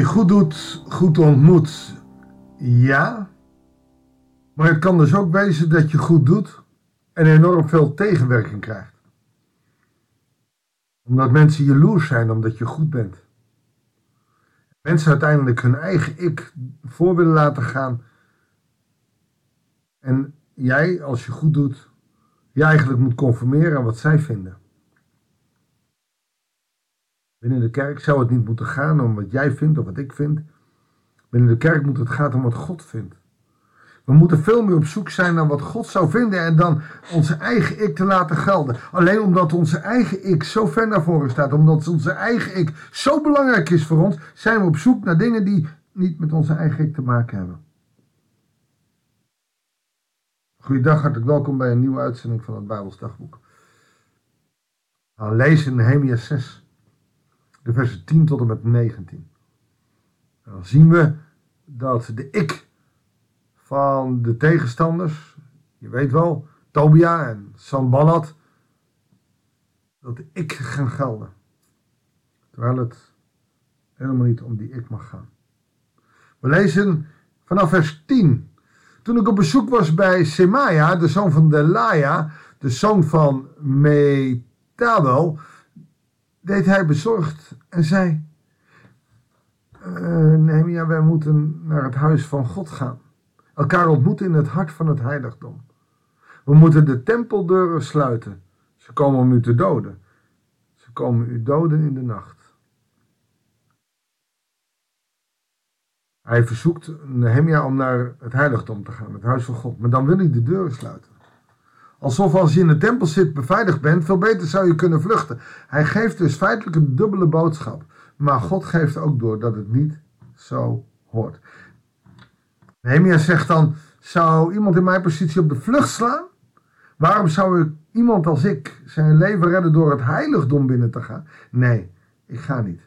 Wie goed doet, goed ontmoet. Ja. Maar het kan dus ook wezen dat je goed doet en enorm veel tegenwerking krijgt. Omdat mensen jaloers zijn omdat je goed bent. Mensen uiteindelijk hun eigen ik voor willen laten gaan. En jij, als je goed doet, je eigenlijk moet conformeren aan wat zij vinden. Binnen de kerk zou het niet moeten gaan om wat jij vindt of wat ik vind. Binnen de kerk moet het gaan om wat God vindt. We moeten veel meer op zoek zijn naar wat God zou vinden en dan onze eigen ik te laten gelden. Alleen omdat onze eigen ik zo ver naar voren staat, omdat onze eigen ik zo belangrijk is voor ons, zijn we op zoek naar dingen die niet met onze eigen ik te maken hebben. Goeiedag, hartelijk welkom bij een nieuwe uitzending van het Bijbels Dagboek. We lezen in Nehemia 6, de versen 10 tot en met 19. dan zien we dat de ik van de tegenstanders, je weet wel, Tobia en Sanballat, dat de ik gaan gelden. Terwijl het helemaal niet om die ik mag gaan. We lezen vanaf vers 10. Toen ik op bezoek was bij Semaia, de zoon van Delaya, de zoon van Metabel, deed hij bezorgd en zei: uh, Nehemia, wij moeten naar het huis van God gaan elkaar ontmoeten in het hart van het heiligdom. We moeten de tempeldeuren sluiten. Ze komen om u te doden. Ze komen u doden in de nacht. Hij verzoekt Nehemia om naar het heiligdom te gaan, het huis van God. Maar dan wil hij de deuren sluiten. Alsof als je in de tempel zit beveiligd bent, veel beter zou je kunnen vluchten. Hij geeft dus feitelijk een dubbele boodschap. Maar God geeft ook door dat het niet zo hoort. Nehemia zegt dan, zou iemand in mijn positie op de vlucht slaan? Waarom zou ik iemand als ik zijn leven redden door het heiligdom binnen te gaan? Nee, ik ga niet.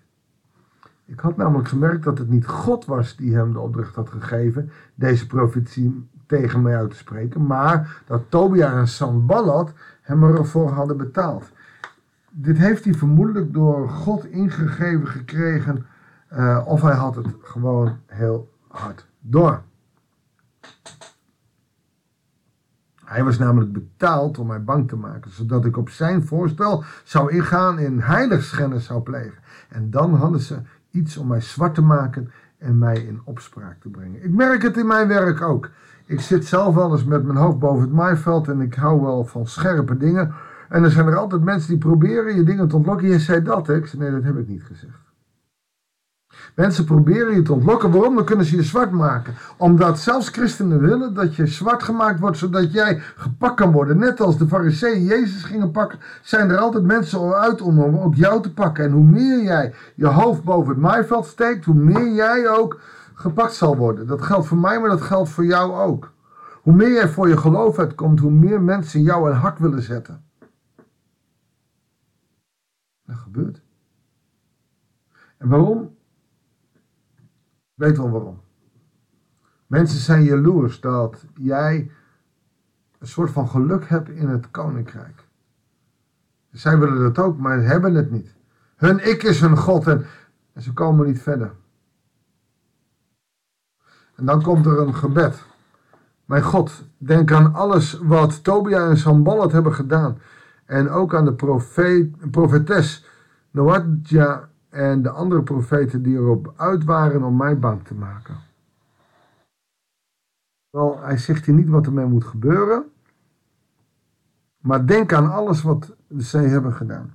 Ik had namelijk gemerkt dat het niet God was die hem de opdracht had gegeven deze profetie tegen mij uit te spreken, maar dat Tobia en Sanballat hem ervoor hadden betaald. Dit heeft hij vermoedelijk door God ingegeven gekregen, uh, of hij had het gewoon heel hard door. Hij was namelijk betaald om mij bang te maken, zodat ik op zijn voorstel zou ingaan en heiligschennis zou plegen. En dan hadden ze iets om mij zwart te maken en mij in opspraak te brengen. Ik merk het in mijn werk ook. Ik zit zelf wel eens met mijn hoofd boven het maaiveld en ik hou wel van scherpe dingen. En er zijn er altijd mensen die proberen je dingen te ontlokken. Je zei dat, hè? Ik zei, nee, dat heb ik niet gezegd. Mensen proberen je te ontlokken. Waarom? Dan kunnen ze je zwart maken. Omdat zelfs christenen willen dat je zwart gemaakt wordt, zodat jij gepakt kan worden. Net als de fariseeën Jezus gingen pakken, zijn er altijd mensen uit om ook jou te pakken. En hoe meer jij je hoofd boven het maaiveld steekt, hoe meer jij ook gepakt zal worden. Dat geldt voor mij, maar dat geldt voor jou ook. Hoe meer jij voor je geloof uitkomt, hoe meer mensen jou een hart willen zetten. Dat gebeurt. En waarom? Weet wel waarom. Mensen zijn jaloers dat jij een soort van geluk hebt in het koninkrijk. Zij willen dat ook, maar hebben het niet. Hun ik is hun God en, ze komen niet verder. En dan komt er een gebed. Mijn God, denk aan alles wat Tobia en Samballat hebben gedaan. En ook aan de profeet, profetes Noadja en de andere profeten die erop uit waren om mij bang te maken. Wel, hij zegt hier niet wat ermee moet gebeuren, maar denk aan alles wat zij hebben gedaan.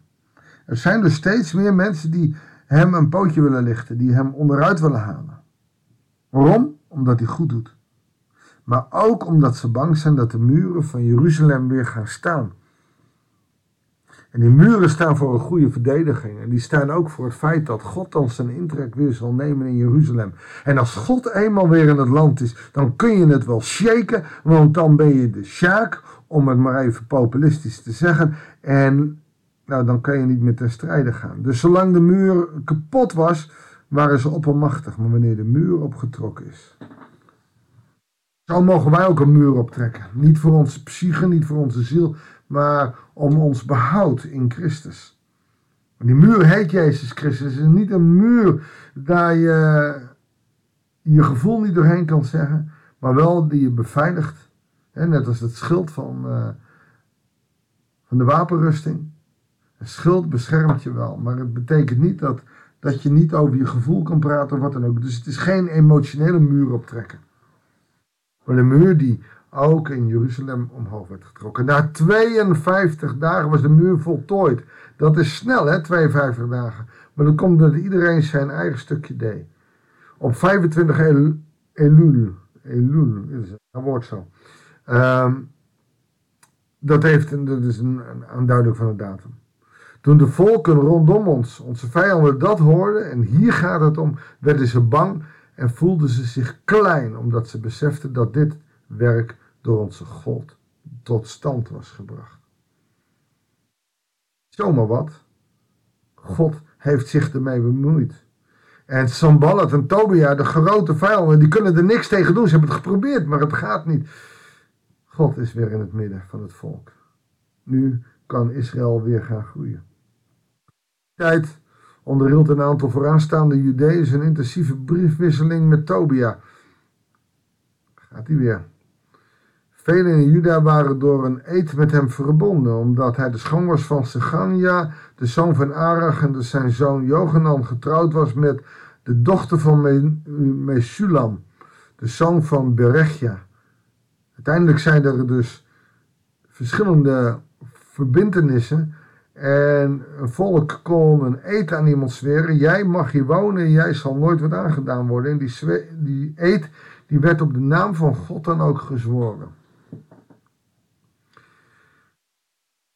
Er zijn dus steeds meer mensen die hem een pootje willen lichten, die hem onderuit willen halen. Waarom? Omdat hij goed doet. Maar ook omdat ze bang zijn dat de muren van Jeruzalem weer gaan staan. En die muren staan voor een goede verdediging. En die staan ook voor het feit dat God dan zijn intrek weer zal nemen in Jeruzalem. En als God eenmaal weer in het land is, dan kun je het wel shaken. Want dan ben je de sjaak, om het maar even populistisch te zeggen. En nou, dan kan je niet meer ten strijde gaan. Dus zolang de muur kapot was, waren ze oppermachtig. Maar wanneer de muur opgetrokken is. Zo mogen wij ook een muur optrekken. Niet voor onze psyche, niet voor onze ziel, maar om ons behoud in Christus. Die muur heet Jezus Christus. Het is niet een muur daar je je gevoel niet doorheen kan zeggen, maar wel die je beveiligt. net als het schild van, uh, van de wapenrusting. Een schild beschermt je wel, maar het betekent niet dat, dat je niet over je gevoel kan praten of wat dan ook. Dus het is geen emotionele muur optrekken. Maar een muur die ook in Jeruzalem omhoog werd getrokken. Na 52 dagen was de muur voltooid. Dat is snel, hè, 52 dagen. Maar dan komt dat iedereen zijn eigen stukje deed. Op 25 El Elul, Elul is een woord zo. Um, dat, heeft, dat is een, een aanduiding van de datum. Toen de volken rondom ons, onze vijanden, dat hoorden, en hier gaat het om, werden ze bang en voelden ze zich klein, omdat ze beseften dat dit werk door onze God tot stand was gebracht. Zomaar wat. God heeft zich ermee bemoeid. En Sambalat en Tobia, de grote vijanden, die kunnen er niks tegen doen. Ze hebben het geprobeerd, maar het gaat niet. God is weer in het midden van het volk. Nu kan Israël weer gaan groeien. Tijd onderhield een aantal vooraanstaande Judeërs een intensieve briefwisseling met Tobia. Gaat hij weer. Velen in Juda waren door een eed met hem verbonden, omdat hij de schoon was van Segania, de zoon van Arach, en de zijn zoon Johanan getrouwd was met de dochter van Mesulam, de zoon van Berechia. Uiteindelijk zijn er dus verschillende verbindenissen en een volk kon een eed aan iemand zweren. Jij mag hier wonen en jij zal nooit wat aangedaan worden. En die, die eed die werd op de naam van God dan ook gezworen.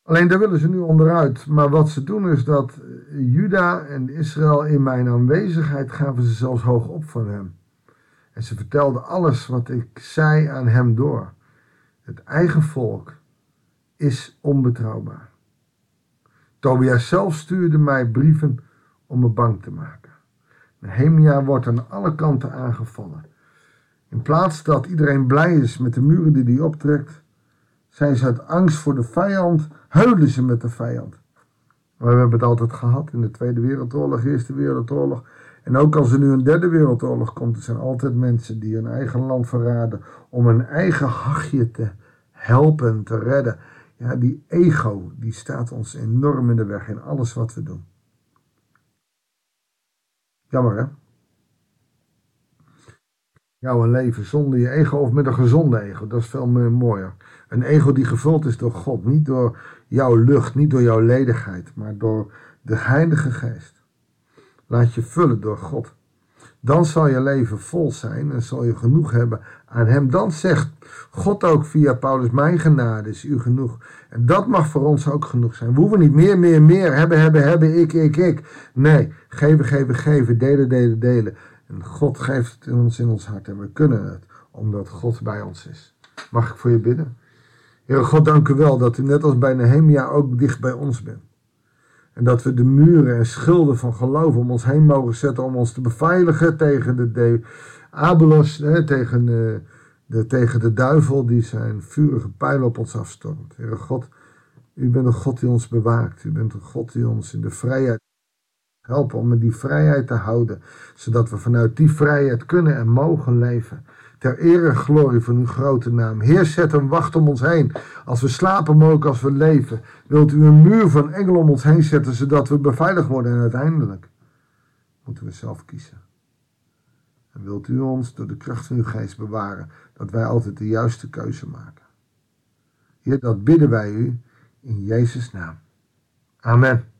Alleen daar willen ze nu onderuit. Maar wat ze doen is dat Juda en Israël in mijn aanwezigheid gaven ze zelfs hoog op van hem. En ze vertelden alles wat ik zei aan hem door. Het eigen volk is onbetrouwbaar. Tobias zelf stuurde mij brieven om me bang te maken. Nehemia wordt aan alle kanten aangevallen. In plaats dat iedereen blij is met de muren die hij optrekt, zijn ze uit angst voor de vijand, huilen ze met de vijand. Maar we hebben het altijd gehad in de Tweede Wereldoorlog, Eerste Wereldoorlog. En ook als er nu een derde wereldoorlog komt, er zijn altijd mensen die hun eigen land verraden om hun eigen hachje te helpen, te redden. Ja, die ego, die staat ons enorm in de weg in alles wat we doen. Jammer hè? Jouw leven zonder je ego of met een gezonde ego, dat is veel mooier. Een ego die gevuld is door God, niet door jouw lucht, niet door jouw ledigheid, maar door de Heilige Geest. Laat je vullen door God. Dan zal je leven vol zijn en zal je genoeg hebben aan Hem. Dan zegt God ook via Paulus: Mijn genade is u genoeg. En dat mag voor ons ook genoeg zijn. We hoeven niet meer, meer, meer hebben, hebben, hebben, ik, ik, ik. Nee, geven, geven, geven, delen, delen, delen. En God geeft het in ons in ons hart en we kunnen het, omdat God bij ons is. Mag ik voor je bidden? Heer God, dank u wel dat u net als bij Nehemia ook dicht bij ons bent. En dat we de muren en schilden van geloof om ons heen mogen zetten om ons te beveiligen tegen de, de Abelos, hè, tegen, de, de, tegen de duivel die zijn vurige pijlen op ons afstormt. Heere God, u bent een God die ons bewaakt. U bent een God die ons in de vrijheid helpt om die vrijheid te houden. Zodat we vanuit die vrijheid kunnen en mogen leven. Ter ere en glorie van uw grote naam. Heer, zet een wacht om ons heen. Als we slapen, maar ook als we leven. Wilt u een muur van engelen om ons heen zetten, zodat we beveiligd worden. En uiteindelijk moeten we zelf kiezen. En wilt u ons door de kracht van uw geest bewaren, dat wij altijd de juiste keuze maken. Heer, dat bidden wij u in Jezus' naam. Amen.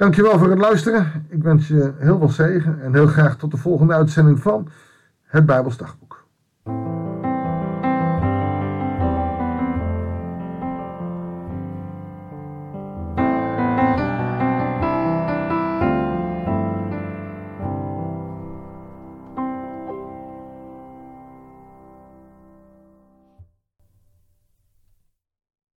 Dankjewel voor het luisteren. Ik wens je heel veel zegen en heel graag tot de volgende uitzending van het Bijbels Dagboek.